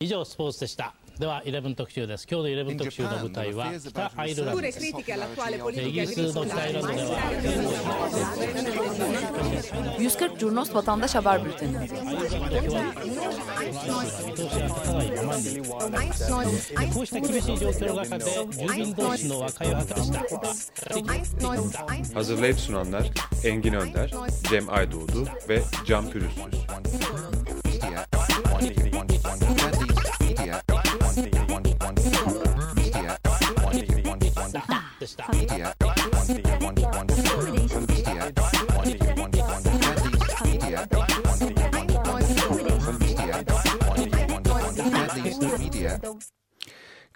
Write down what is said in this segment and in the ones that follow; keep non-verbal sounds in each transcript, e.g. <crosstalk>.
以上スポーツでしたでは11特集です今日の11特集の舞台は北アイルランドですイギリスの北アイルランドでは140 Curnos Vatandaş Haber Bülteni. Hazırlayıp sunanlar Engin Önder, Cem Aydoğdu ve Can Pürüzsüz.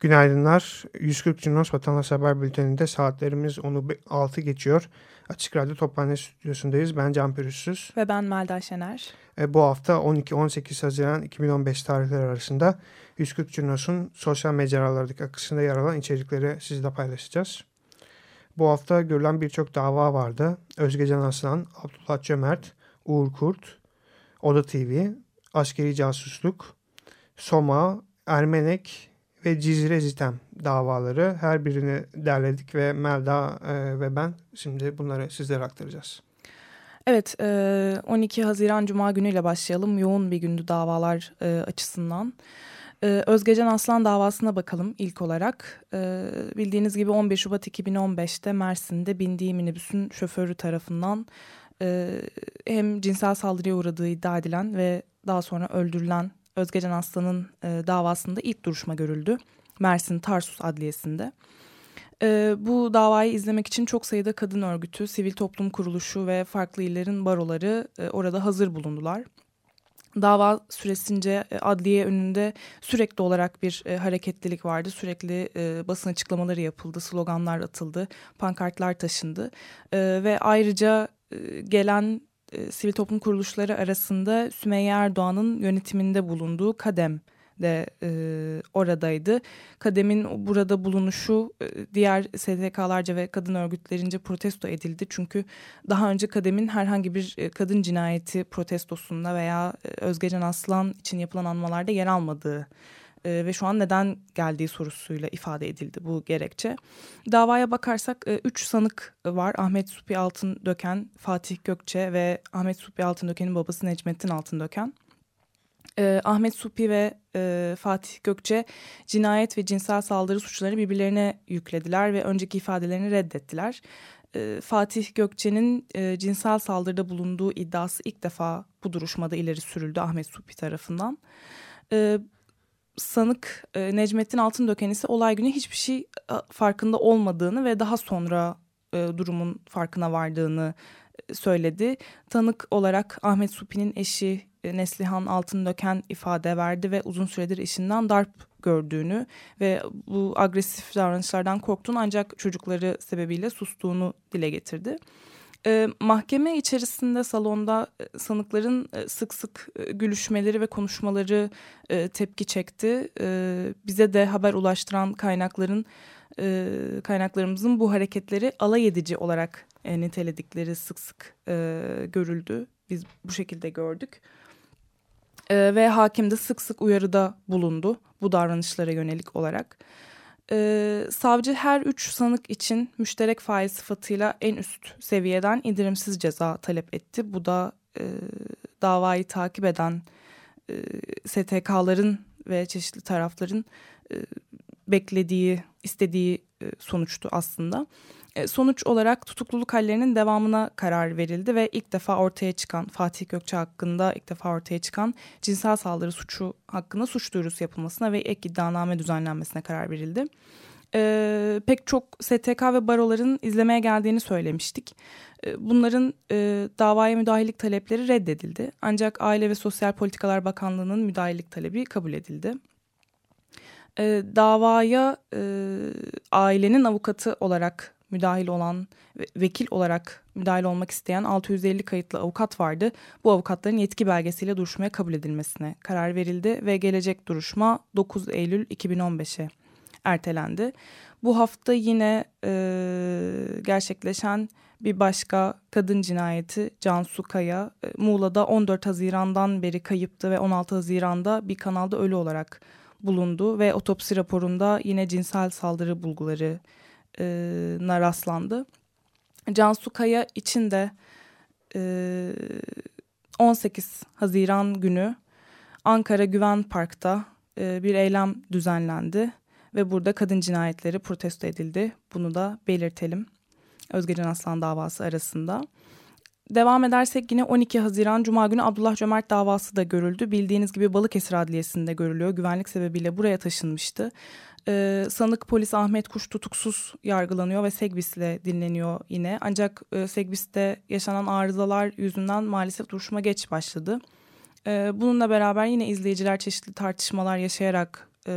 Günaydınlar. 140 Cunos Vatandaş Haber Bülteni'nde saatlerimiz 10'u 6 geçiyor. Açık Radyo Tophane Stüdyosu'ndayız. Ben Can Pürüzsüz. Ve ben Melda Şener. E, bu hafta 12-18 Haziran 2015 tarihleri arasında 140 Cunos'un sosyal mecralardaki akışında yer alan içerikleri sizle paylaşacağız. Bu hafta görülen birçok dava vardı. Özgecan Aslan, Abdullah Cömert, Uğur Kurt, Oda TV, Askeri Casusluk, Soma, Ermenek ve Cizre Zitem davaları. Her birini derledik ve Melda e, ve ben şimdi bunları sizlere aktaracağız. Evet, 12 Haziran Cuma günüyle başlayalım. Yoğun bir gündü davalar açısından. Özgecan Aslan davasına bakalım ilk olarak. Bildiğiniz gibi 15 Şubat 2015'te Mersin'de bindiği minibüsün şoförü tarafından hem cinsel saldırıya uğradığı iddia edilen ve daha sonra öldürülen Özgecan Aslan'ın davasında ilk duruşma görüldü. Mersin Tarsus Adliyesi'nde. E, bu davayı izlemek için çok sayıda kadın örgütü, sivil toplum kuruluşu ve farklı illerin baroları e, orada hazır bulundular. Dava süresince e, adliye önünde sürekli olarak bir e, hareketlilik vardı. Sürekli e, basın açıklamaları yapıldı, sloganlar atıldı, pankartlar taşındı. E, ve ayrıca e, gelen e, sivil toplum kuruluşları arasında Sümeyye Erdoğan'ın yönetiminde bulunduğu KADEM de e, oradaydı. Kadem'in burada bulunuşu e, diğer STK'larca ve kadın örgütlerince protesto edildi. Çünkü daha önce Kadem'in herhangi bir e, kadın cinayeti protestosunda veya e, Özgecan Aslan için yapılan anmalarda yer almadığı e, ve şu an neden geldiği sorusuyla ifade edildi bu gerekçe. Davaya bakarsak e, üç sanık var. Ahmet Supi Altındöken, Fatih Gökçe ve Ahmet Supi Altındöken'in babası Necmettin Altındöken e, Ahmet Supi ve e, Fatih Gökçe cinayet ve cinsel saldırı suçlarını birbirlerine yüklediler ve önceki ifadelerini reddettiler. E, Fatih Gökçe'nin e, cinsel saldırıda bulunduğu iddiası ilk defa bu duruşmada ileri sürüldü Ahmet Supi tarafından. E, sanık e, Necmettin Altındöken ise olay günü hiçbir şey e, farkında olmadığını ve daha sonra e, durumun farkına vardığını e, söyledi. Tanık olarak Ahmet Supi'nin eşi Neslihan Altındöken ifade verdi ve uzun süredir eşinden darp gördüğünü ve bu agresif davranışlardan korktuğunu ancak çocukları sebebiyle sustuğunu dile getirdi. E, mahkeme içerisinde salonda e, sanıkların e, sık sık e, gülüşmeleri ve konuşmaları e, tepki çekti. E, bize de haber ulaştıran kaynakların e, kaynaklarımızın bu hareketleri alay edici olarak e, niteledikleri sık sık e, görüldü. Biz bu şekilde gördük. E, ve hakim de sık sık uyarıda bulundu bu davranışlara yönelik olarak. E, savcı her üç sanık için müşterek fail sıfatıyla en üst seviyeden indirimsiz ceza talep etti. Bu da e, davayı takip eden e, STK'ların ve çeşitli tarafların e, beklediği, istediği e, sonuçtu aslında. E, sonuç olarak tutukluluk hallerinin devamına karar verildi ve ilk defa ortaya çıkan Fatih Gökçe hakkında ilk defa ortaya çıkan cinsel saldırı suçu hakkında suç duyurusu yapılmasına ve ek iddianame düzenlenmesine karar verildi. Ee, pek çok STK ve baroların izlemeye geldiğini söylemiştik. Ee, bunların e, davaya müdahillik talepleri reddedildi. Ancak Aile ve Sosyal Politikalar Bakanlığı'nın müdahillik talebi kabul edildi. Ee, davaya e, ailenin avukatı olarak müdahil olan, vekil olarak müdahil olmak isteyen 650 kayıtlı avukat vardı. Bu avukatların yetki belgesiyle duruşmaya kabul edilmesine karar verildi ve gelecek duruşma 9 Eylül 2015'e ertelendi. Bu hafta yine e, gerçekleşen bir başka kadın cinayeti Cansu Kaya e, Muğla'da 14 Haziran'dan beri kayıptı ve 16 Haziran'da bir kanalda ölü olarak bulundu ve otopsi raporunda yine cinsel saldırı bulgularına e, rastlandı. Cansu Kaya için de e, 18 Haziran günü Ankara Güven Park'ta bir eylem düzenlendi ve burada kadın cinayetleri protesto edildi. Bunu da belirtelim. Özgecan Aslan davası arasında. Devam edersek yine 12 Haziran Cuma günü Abdullah Cömert davası da görüldü. Bildiğiniz gibi Balıkesir Adliyesi'nde görülüyor. Güvenlik sebebiyle buraya taşınmıştı. Ee, sanık polis Ahmet Kuş tutuksuz yargılanıyor ve Segbis'le dinleniyor yine. Ancak e, Segbis'te yaşanan arızalar yüzünden maalesef duruşma geç başladı. Ee, bununla beraber yine izleyiciler çeşitli tartışmalar yaşayarak e,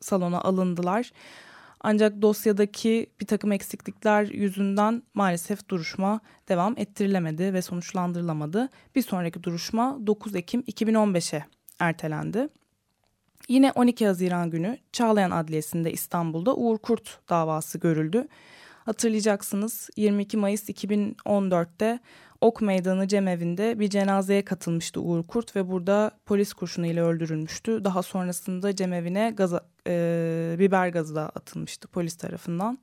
salona alındılar. Ancak dosyadaki bir takım eksiklikler yüzünden maalesef duruşma devam ettirilemedi ve sonuçlandırılamadı. Bir sonraki duruşma 9 Ekim 2015'e ertelendi. Yine 12 Haziran günü Çağlayan Adliyesi'nde İstanbul'da Uğur Kurt davası görüldü. Hatırlayacaksınız 22 Mayıs 2014'te Ok Meydanı Cemevi'nde bir cenazeye katılmıştı Uğur Kurt ve burada polis kurşunu ile öldürülmüştü. Daha sonrasında cemevine gaza, e, biber gazı da atılmıştı polis tarafından.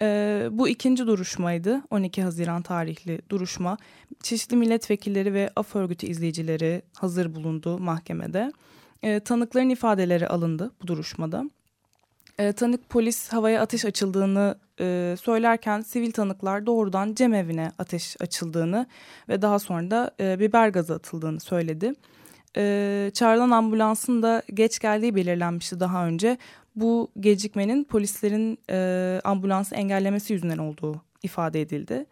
E, bu ikinci duruşmaydı 12 Haziran tarihli duruşma. Çeşitli milletvekilleri ve af örgütü izleyicileri hazır bulundu mahkemede. E, tanıkların ifadeleri alındı bu duruşmada. E, tanık polis havaya ateş açıldığını e, söylerken sivil tanıklar doğrudan cemevine ateş açıldığını ve daha sonra da e, biber gazı atıldığını söyledi. E, çağrılan ambulansın da geç geldiği belirlenmişti daha önce. Bu gecikmenin polislerin e, ambulansı engellemesi yüzünden olduğu ifade edildi.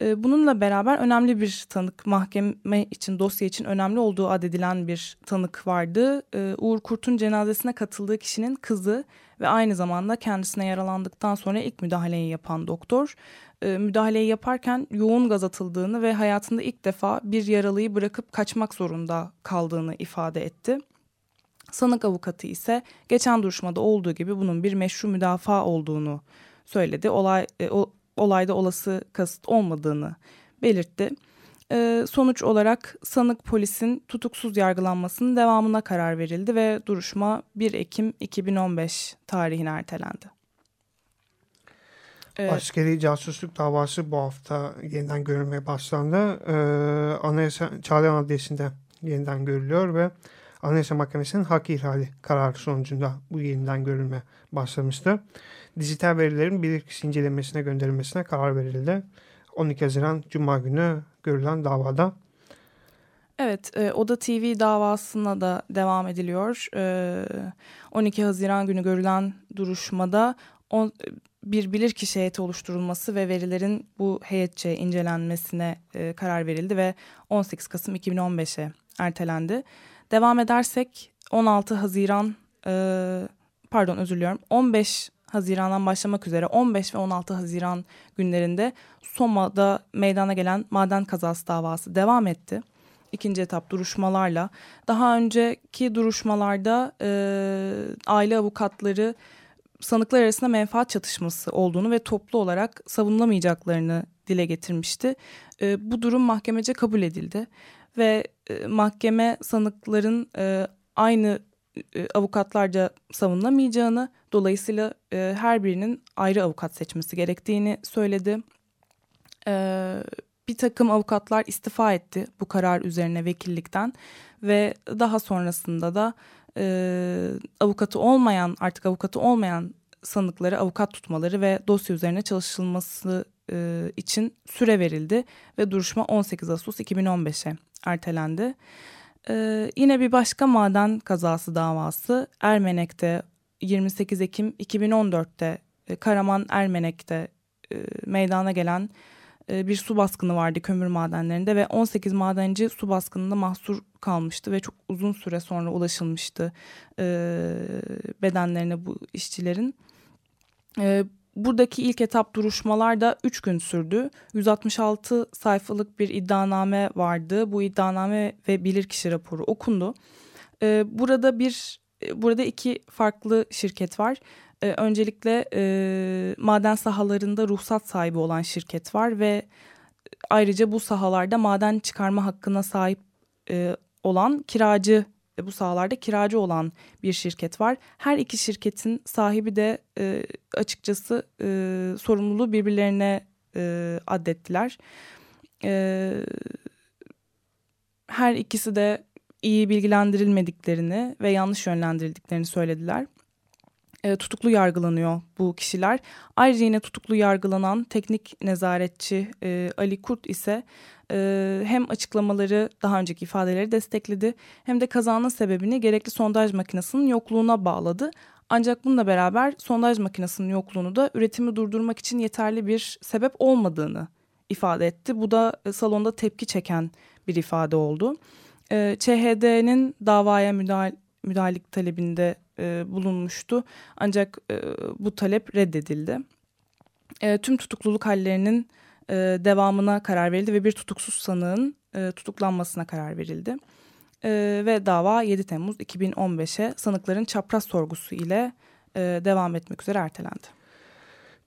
Ee, bununla beraber önemli bir tanık mahkeme için dosya için önemli olduğu adedilen bir tanık vardı. Ee, Uğur Kurt'un cenazesine katıldığı kişinin kızı ve aynı zamanda kendisine yaralandıktan sonra ilk müdahaleyi yapan doktor. Ee, müdahaleyi yaparken yoğun gaz atıldığını ve hayatında ilk defa bir yaralıyı bırakıp kaçmak zorunda kaldığını ifade etti. Sanık avukatı ise geçen duruşmada olduğu gibi bunun bir meşru müdafaa olduğunu söyledi. Olay e, o, olayda olası kasıt olmadığını belirtti. E, sonuç olarak sanık polisin tutuksuz yargılanmasının devamına karar verildi ve duruşma 1 Ekim 2015 tarihine ertelendi. Evet. Askeri casusluk davası bu hafta yeniden görülmeye başlandı. Ee, Anayasa Çağlayan Adliyesi'nde yeniden görülüyor ve Anayasa Mahkemesi'nin hak ihlali kararı sonucunda bu yeniden görülme başlamıştı dijital verilerin bilirkişi incelemesine gönderilmesine karar verildi. 12 Haziran Cuma günü görülen davada. Evet, e, Oda TV davasına da devam ediliyor. E, 12 Haziran günü görülen duruşmada on, bir bilirkişi heyeti oluşturulması ve verilerin bu heyetçe incelenmesine e, karar verildi ve 18 Kasım 2015'e ertelendi. Devam edersek 16 Haziran, e, pardon özür diliyorum, 15 Haziran'dan başlamak üzere 15 ve 16 Haziran günlerinde Soma'da meydana gelen maden kazası davası devam etti. İkinci etap duruşmalarla. Daha önceki duruşmalarda e, aile avukatları sanıklar arasında menfaat çatışması olduğunu ve toplu olarak savunulamayacaklarını dile getirmişti. E, bu durum mahkemece kabul edildi ve e, mahkeme sanıkların e, aynı e, avukatlarca savunamayacağını, dolayısıyla e, her birinin ayrı avukat seçmesi gerektiğini söyledi. E, bir takım avukatlar istifa etti bu karar üzerine vekillikten ve daha sonrasında da e, avukatı olmayan artık avukatı olmayan sanıkları avukat tutmaları ve dosya üzerine çalışılması e, için süre verildi ve duruşma 18 Ağustos 2015'e ertelendi. Ee, yine bir başka maden kazası davası Ermenek'te 28 Ekim 2014'te e, Karaman Ermenek'te e, meydana gelen e, bir su baskını vardı kömür madenlerinde ve 18 madenci su baskınında mahsur kalmıştı ve çok uzun süre sonra ulaşılmıştı e, bedenlerine bu işçilerin. E, Buradaki ilk etap duruşmalar da 3 gün sürdü. 166 sayfalık bir iddianame vardı. Bu iddianame ve bilirkişi raporu okundu. Ee, burada bir e, burada iki farklı şirket var. E, öncelikle e, maden sahalarında ruhsat sahibi olan şirket var ve ayrıca bu sahalarda maden çıkarma hakkına sahip e, olan kiracı bu sahalarda kiracı olan bir şirket var. Her iki şirketin sahibi de e, açıkçası e, sorumluluğu birbirlerine e, addettiler. E, her ikisi de iyi bilgilendirilmediklerini ve yanlış yönlendirildiklerini söylediler. E, tutuklu yargılanıyor bu kişiler. Ayrıca yine tutuklu yargılanan teknik nezaretçi e, Ali Kurt ise e, hem açıklamaları daha önceki ifadeleri destekledi hem de kazanın sebebini gerekli sondaj makinesinin yokluğuna bağladı. Ancak bununla beraber sondaj makinesinin yokluğunu da üretimi durdurmak için yeterli bir sebep olmadığını ifade etti. Bu da e, salonda tepki çeken bir ifade oldu. E, ÇHD'nin davaya müdahale, müdahalelik talebinde e, bulunmuştu. Ancak e, bu talep reddedildi. E, tüm tutukluluk hallerinin e, devamına karar verildi ve bir tutuksuz sanığın e, tutuklanmasına karar verildi. E, ve dava 7 Temmuz 2015'e sanıkların çapraz sorgusu ile e, devam etmek üzere ertelendi.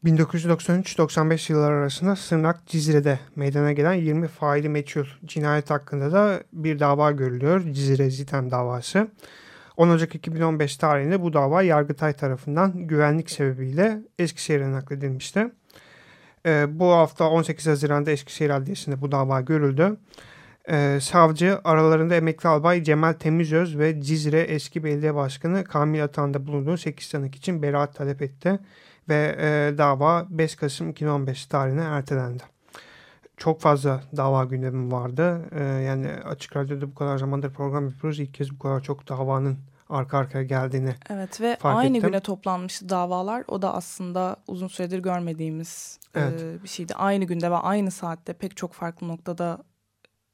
1993-95 yılları arasında Sırnak Cizire'de meydana gelen 20 faili meçhul cinayet hakkında da bir dava görülüyor. Cizire Zitem davası. 10 Ocak 2015 tarihinde bu dava Yargıtay tarafından güvenlik sebebiyle Eskişehir'e nakledilmişti. E, bu hafta 18 Haziran'da Eskişehir Adliyesi'nde bu dava görüldü. E, savcı aralarında emekli albay Cemal Temizöz ve Cizre eski belediye başkanı Kamil Atan'da bulunduğu 8 sanık için beraat talep etti ve e, dava 5 Kasım 2015 tarihine ertelendi. Çok fazla dava gündemi vardı. E, yani Açık Radyo'da bu kadar zamandır program yapıyoruz. İlk kez bu kadar çok davanın arka arkaya geldiğini Evet ve fark aynı ettim. güne toplanmıştı davalar. O da aslında uzun süredir görmediğimiz evet. e, bir şeydi. Aynı günde ve aynı saatte pek çok farklı noktada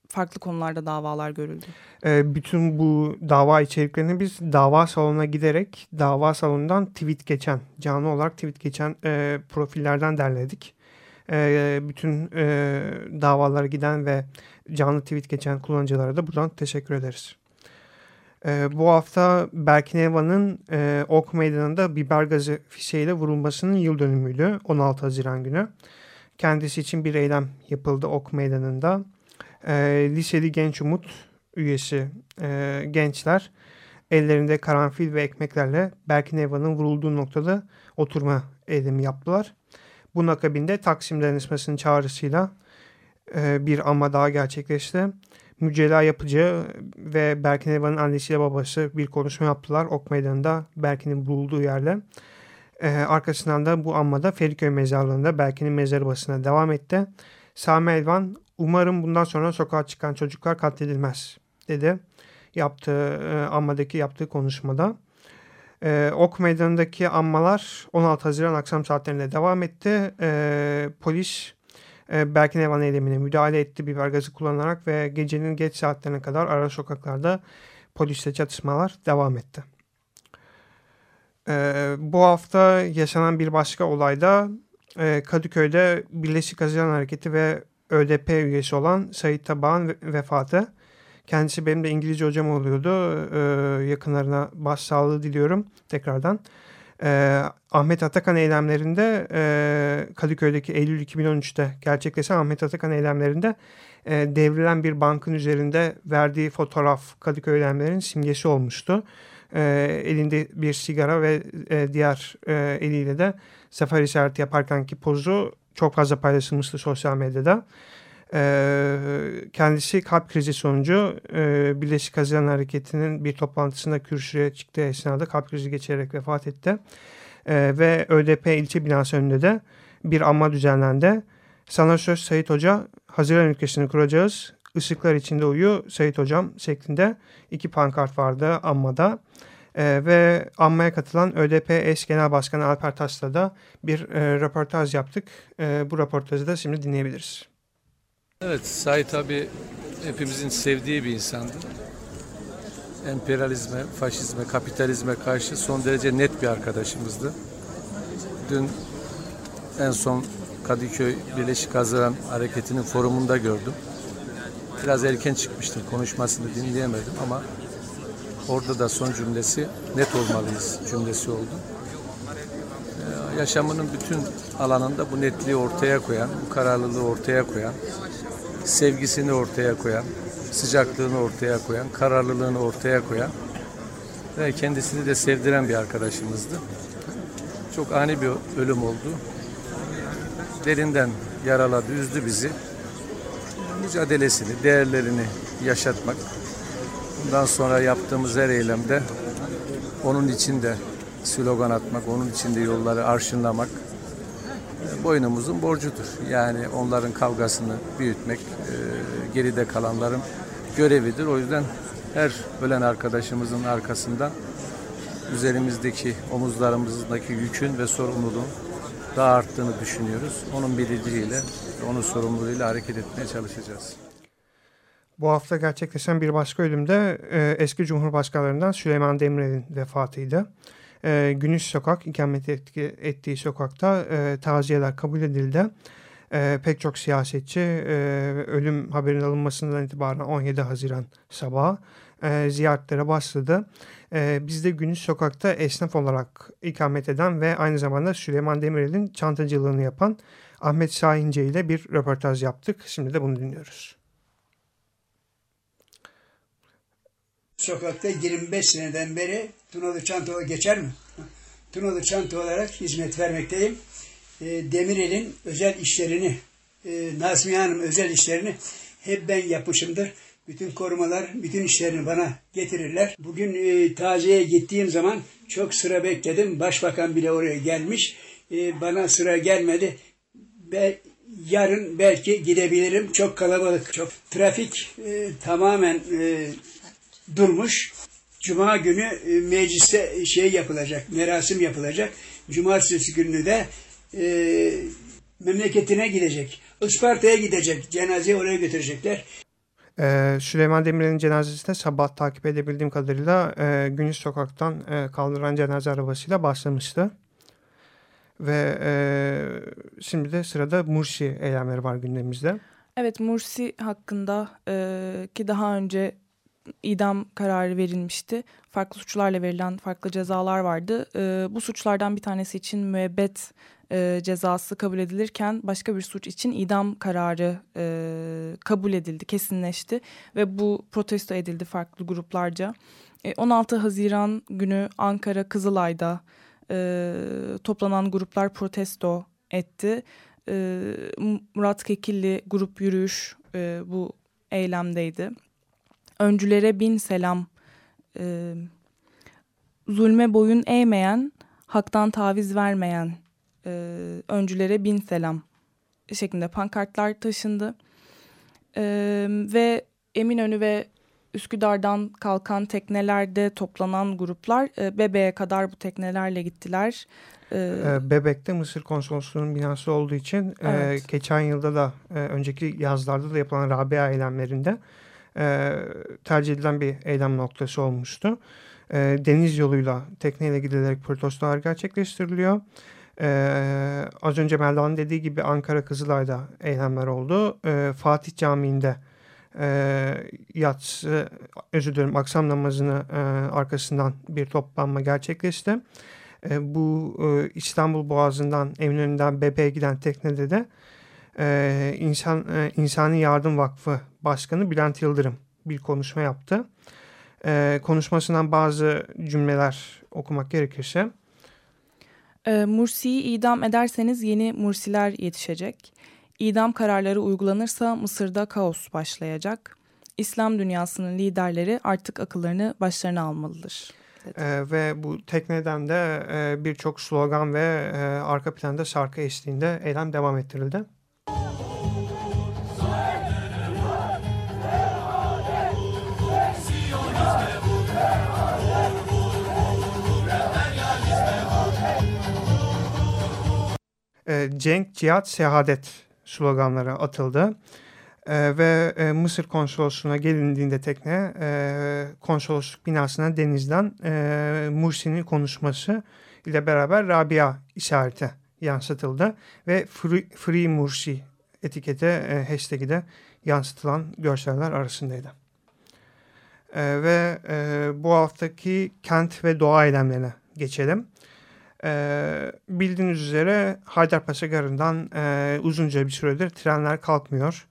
farklı konularda davalar görüldü. E, bütün bu dava içeriklerini biz dava salonuna giderek dava salonundan tweet geçen, canlı olarak tweet geçen e, profillerden derledik. E, bütün e, davalara giden ve canlı tweet geçen kullanıcılara da buradan teşekkür ederiz. E, bu hafta Berkin Eva'nın e, Ok Meydanı'nda biber gazı fişeğiyle vurulmasının yıl dönümüydü 16 Haziran günü. Kendisi için bir eylem yapıldı Ok Meydanı'nda. E, liseli Genç Umut üyesi e, gençler ellerinde karanfil ve ekmeklerle Berkin Eva'nın vurulduğu noktada oturma eylemi yaptılar. Bunun akabinde Taksim Dayanışması'nın çağrısıyla e, bir ama daha gerçekleşti. Mücella Yapıcı ve Berkin Elvan'ın annesiyle babası bir konuşma yaptılar Ok Meydanı'nda Berkin'in bulunduğu yerde. Ee, arkasından da bu anmada Feriköy mezarlığında Berkin'in mezarı basına devam etti. Sami Elvan umarım bundan sonra sokağa çıkan çocuklar katledilmez dedi. Yaptığı e, anmadaki yaptığı konuşmada. E, ok Meydanı'ndaki anmalar 16 Haziran akşam saatlerinde devam etti. E, polis e, Berkin Evan eylemine müdahale etti biber gazı kullanarak ve gecenin geç saatlerine kadar ara sokaklarda polisle çatışmalar devam etti. E, bu hafta yaşanan bir başka olayda e, Kadıköy'de Birleşik Haziran Hareketi ve ÖDP üyesi olan Sayit Tabağ'ın vefatı. Kendisi benim de İngilizce hocam oluyordu. Ee, yakınlarına başsağlığı diliyorum tekrardan. E, Ahmet Atakan eylemlerinde e, Kadıköy'deki Eylül 2013'te gerçekleşen Ahmet Atakan eylemlerinde e, devrilen bir bankın üzerinde verdiği fotoğraf Kadıköy eylemlerinin simgesi olmuştu. E, elinde bir sigara ve e, diğer e, eliyle de sefer işareti yaparkenki pozu çok fazla paylaşılmıştı sosyal medyada. Kendisi kalp krizi sonucu Birleşik Haziran Hareketi'nin bir toplantısında kürsüye çıktığı esnada kalp krizi geçirerek vefat etti. Ve ÖDP ilçe binası önünde de bir anma düzenlendi. Sana söz Sayit Hoca, Haziran ülkesini kuracağız. Işıklar içinde uyu Sayit Hocam şeklinde iki pankart vardı anmada. Ee, ve anmaya katılan ÖDP eş genel başkanı Alper Taş'la da bir e, röportaj yaptık. E, bu röportajı da şimdi dinleyebiliriz. Evet, Sait abi hepimizin sevdiği bir insandı. Emperyalizme, faşizme, kapitalizme karşı son derece net bir arkadaşımızdı. Dün en son Kadıköy Birleşik Haziran Hareketi'nin forumunda gördüm. Biraz erken çıkmıştım, konuşmasını dinleyemedim ama orada da son cümlesi net olmalıyız cümlesi oldu. Ee, yaşamının bütün alanında bu netliği ortaya koyan, bu kararlılığı ortaya koyan, sevgisini ortaya koyan, sıcaklığını ortaya koyan, kararlılığını ortaya koyan ve kendisini de sevdiren bir arkadaşımızdı. Çok ani bir ölüm oldu. Derinden yaraladı, üzdü bizi. Mücadelesini, değerlerini yaşatmak. Bundan sonra yaptığımız her eylemde onun için de slogan atmak, onun için de yolları arşınlamak boynumuzun borcudur. Yani onların kavgasını büyütmek, e, geride kalanların görevidir. O yüzden her ölen arkadaşımızın arkasından üzerimizdeki, omuzlarımızdaki yükün ve sorumluluğun daha arttığını düşünüyoruz. Onun bilinciyle, onun sorumluluğuyla hareket etmeye çalışacağız. Bu hafta gerçekleşen bir başka ölümde e, eski Cumhurbaşkanlarından Süleyman Demirel'in vefatıydı. E, Günüş Sokak, ikamet etki, ettiği sokakta e, taziyeler kabul edildi. E, pek çok siyasetçi e, ölüm haberinin alınmasından itibaren 17 Haziran sabahı e, ziyaretlere başladı. E, biz de Günüş Sokak'ta esnaf olarak ikamet eden ve aynı zamanda Süleyman Demirel'in çantacılığını yapan Ahmet Şahince ile bir röportaj yaptık. Şimdi de bunu dinliyoruz. Sokakta 25 seneden beri Tunalı Çanta geçer mi? <laughs> Tunalı Çanta olarak hizmet vermekteyim. E, Demirel'in özel işlerini, e, Nazmiye Hanım özel işlerini hep ben yapmışımdır. Bütün korumalar, bütün işlerini bana getirirler. Bugün e, taziyeye gittiğim zaman çok sıra bekledim. Başbakan bile oraya gelmiş. E, bana sıra gelmedi. Ve yarın belki gidebilirim. Çok kalabalık, çok trafik e, tamamen e, durmuş. Cuma günü e, mecliste şey yapılacak, merasim yapılacak. Cumartesi günü de e, memleketine gidecek. Isparta'ya gidecek. Cenazeyi oraya götürecekler. Ee, Süleyman Demirel'in cenazesine sabah takip edebildiğim kadarıyla e, Güneş Sokak'tan e, kaldıran cenaze arabasıyla başlamıştı. Ve e, şimdi de sırada Mursi eylemleri var gündemimizde. Evet Mursi hakkında e, ki daha önce idam kararı verilmişti. Farklı suçlarla verilen farklı cezalar vardı. E, bu suçlardan bir tanesi için müebbet e, cezası kabul edilirken başka bir suç için idam kararı e, kabul edildi, kesinleşti ve bu protesto edildi farklı gruplarca. E, 16 Haziran günü Ankara Kızılay'da e, toplanan gruplar protesto etti. E, Murat Kekilli grup yürüyüş e, bu eylemdeydi. Öncülere bin selam, e, zulme boyun eğmeyen, haktan taviz vermeyen e, öncülere bin selam şeklinde pankartlar taşındı. E, ve Eminönü ve Üsküdar'dan kalkan teknelerde toplanan gruplar e, Bebe'ye kadar bu teknelerle gittiler. E, Bebek'te Mısır Konsolosluğu'nun binası olduğu için e, evet. e, geçen yılda da e, önceki yazlarda da yapılan Rabia eylemlerinde e, tercih edilen bir eylem noktası olmuştu. E, deniz yoluyla tekneyle gidilerek protestolar gerçekleştiriliyor. Ee, az önce Melda'nın dediği gibi Ankara Kızılay'da eylemler oldu. Ee, Fatih Camii'nde e, yatsı, özür dilerim akşam namazını e, arkasından bir toplanma gerçekleşti. E, bu e, İstanbul Boğazı'ndan Eminönü'nden BP'ye giden teknede de e, İnsan, e, İnsani Yardım Vakfı Başkanı Bülent Yıldırım bir konuşma yaptı. E, konuşmasından bazı cümleler okumak gerekirse... E, Mursi'yi idam ederseniz yeni Mursiler yetişecek. İdam kararları uygulanırsa Mısır'da kaos başlayacak. İslam dünyasının liderleri artık akıllarını başlarına almalıdır. Ee, ve bu tekneden de e, birçok slogan ve e, arka planda şarkı eşliğinde eylem devam ettirildi. E, cenk, cihat, sehadet sloganları atıldı. E, ve e, Mısır konsolosluğuna gelindiğinde tekne e, konsolosluk binasına denizden e, Mursi'nin konuşması ile beraber Rabia işareti yansıtıldı. Ve Free, Free Mursi etikete e, hashtag'i de yansıtılan görseller arasındaydı. E, ve e, bu haftaki kent ve doğa eylemlerine geçelim. E, bildiğiniz üzere Haydarpaşa Garı'ndan e, uzunca bir süredir trenler kalkmıyor.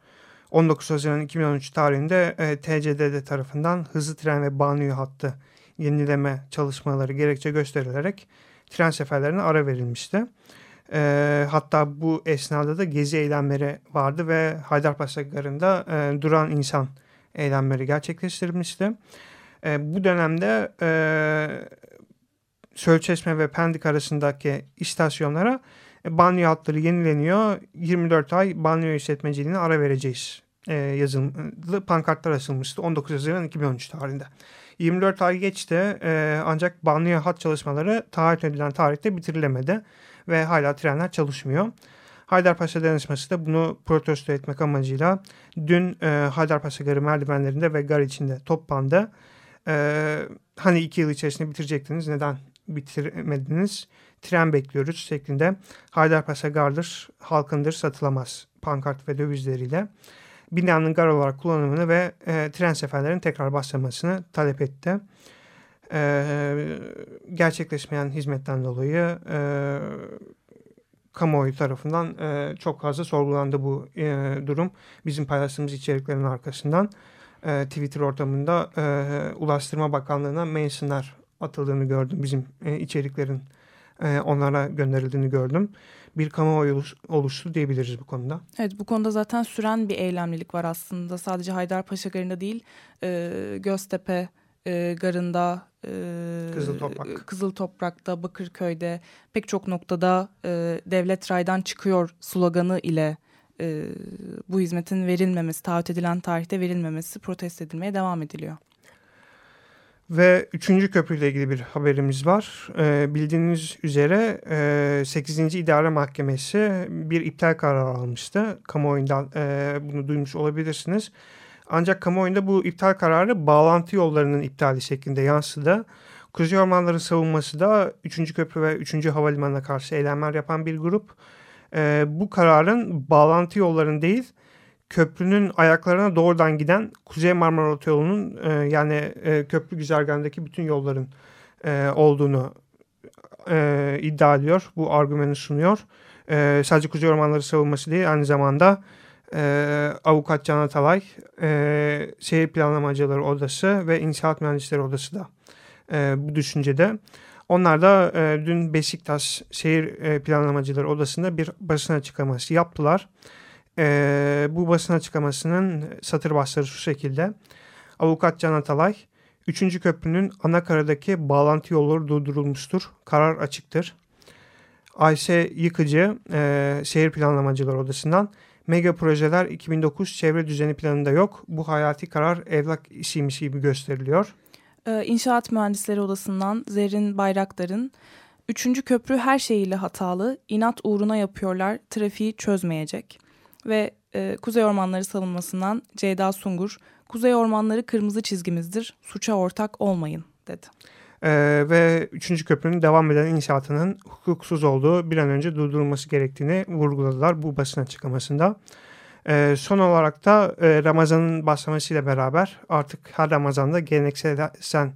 19 Haziran 2013 tarihinde e, TCDD tarafından hızlı tren ve banliyö hattı yenileme çalışmaları gerekçe gösterilerek tren seferlerine ara verilmişti. E, hatta bu esnada da gezi eylemleri vardı ve Haydarpaşa Garı'nda e, duran insan eylemleri gerçekleştirilmişti. E, bu dönemde e, Sölçesme ve Pendik arasındaki istasyonlara e, banyo hatları yenileniyor. 24 ay banyo işletmeciliğine ara vereceğiz e, yazılı pankartlar asılmıştı 19 Haziran 2013 tarihinde. 24 ay geçti e, ancak banyo hat çalışmaları taahhüt edilen tarihte bitirilemedi ve hala trenler çalışmıyor. Haydarpaşa Dayanışması da bunu protesto etmek amacıyla dün e, Haydarpaşa Garı merdivenlerinde ve gar içinde toplandı. E, hani iki yıl içerisinde bitirecektiniz neden bitirmediniz? Tren bekliyoruz şeklinde Haydarpaşa Gardır, halkındır satılamaz pankart ve dövizleriyle binanın gar olarak kullanımını ve e, tren seferlerinin tekrar başlamasını talep etti. E, gerçekleşmeyen hizmetten dolayı e, kamuoyu tarafından e, çok fazla sorgulandı bu e, durum. Bizim paylaştığımız içeriklerin arkasından e, Twitter ortamında e, Ulaştırma Bakanlığı'na mentionlar atıldığını gördüm. Bizim e, içeriklerin e, onlara gönderildiğini gördüm. Bir kamuoyu oluştu diyebiliriz bu konuda. Evet bu konuda zaten süren bir eylemlilik var aslında. Sadece Haydarpaşa Garı'nda değil e, Göztepe e, Garı'nda, e, Kızıl, Toprak. Kızıl Toprak'ta, Bakırköy'de pek çok noktada e, devlet raydan çıkıyor sloganı ile e, bu hizmetin verilmemesi, taahhüt edilen tarihte verilmemesi protesto edilmeye devam ediliyor. Ve üçüncü köprüyle ilgili bir haberimiz var. Ee, bildiğiniz üzere e, 8. İdare Mahkemesi bir iptal kararı almıştı. Kamuoyundan e, bunu duymuş olabilirsiniz. Ancak kamuoyunda bu iptal kararı bağlantı yollarının iptali şeklinde yansıdı. Kuzey Ormanları savunması da 3. Köprü ve 3. Havalimanı'na karşı eylemler yapan bir grup. E, bu kararın bağlantı yollarının değil köprünün ayaklarına doğrudan giden Kuzey Marmara Otoyolu'nun e, yani e, köprü güzergahındaki bütün yolların e, olduğunu e, iddia ediyor. Bu argümanı sunuyor. E, sadece Kuzey Ormanları savunması değil aynı zamanda e, Avukat Can Atalay, e, Şehir Planlamacıları Odası ve İnşaat Mühendisleri Odası da e, bu düşüncede. Onlar da e, dün Beşiktaş Şehir e, Planlamacıları Odası'nda bir basın açıklaması yaptılar. E, bu basın açıklamasının satır başları şu şekilde. Avukat Can Atalay, 3. köprünün ana karadaki bağlantı yolları durdurulmuştur. Karar açıktır. Ayşe Yıkıcı, e, Şehir Planlamacılar Odası'ndan mega projeler 2009 çevre düzeni planında yok. Bu hayati karar evlak işiymiş gibi gösteriliyor. Ee, İnşaat Mühendisleri Odası'ndan Zerrin Bayraktar'ın Üçüncü köprü her şeyiyle hatalı, inat uğruna yapıyorlar, trafiği çözmeyecek. Ve e, Kuzey Ormanları savunmasından Ceyda Sungur, Kuzey Ormanları kırmızı çizgimizdir, suça ortak olmayın dedi. Ee, ve 3. köprünün devam eden inşaatının hukuksuz olduğu bir an önce durdurulması gerektiğini vurguladılar bu basın açıklamasında. Ee, son olarak da e, Ramazan'ın başlamasıyla beraber artık her Ramazan'da geleneksel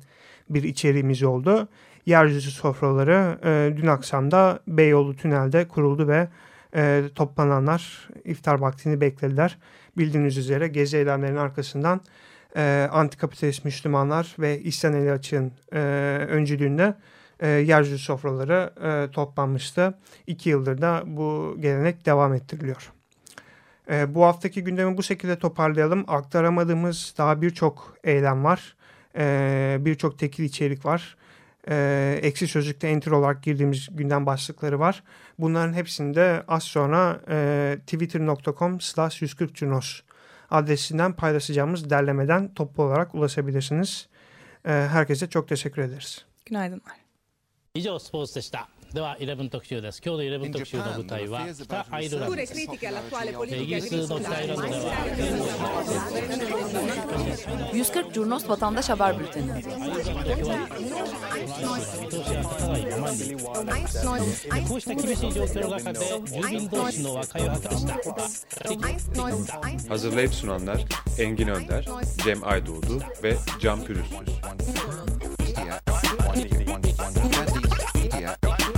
bir içeriğimiz oldu. Yeryüzü sofraları e, dün akşamda Beyoğlu Tünel'de kuruldu ve e, toplananlar iftar vaktini beklediler. Bildiğiniz üzere gezi eylemlerinin arkasından e, antikapitalist Müslümanlar ve İhsan Eli Açık'ın e, öncülüğünde e, yeryüzü sofraları e, toplanmıştı. İki yıldır da bu gelenek devam ettiriliyor. E, bu haftaki gündemi bu şekilde toparlayalım. Aktaramadığımız daha birçok eylem var. E, birçok tekil içerik var. E, eksi sözlükte enter olarak girdiğimiz gündem başlıkları var. Bunların hepsinde az sonra e, twitter.com slash 140 Cunos adresinden paylaşacağımız derlemeden toplu olarak ulaşabilirsiniz. Herkese çok teşekkür ederiz. Günaydınlar. 以上スポーツでした。 では11特集です今日の11特集の舞台は北アイルランドですイギリスの北アイルランドでは140 Curnos Vatandaş Haber Bülteni こうした厳しい状況の中で住民同士の和解を果たした Hazırlayıp sunanlar Engin Önder, Cem Aydoğdu ve Can Pürüzsüz.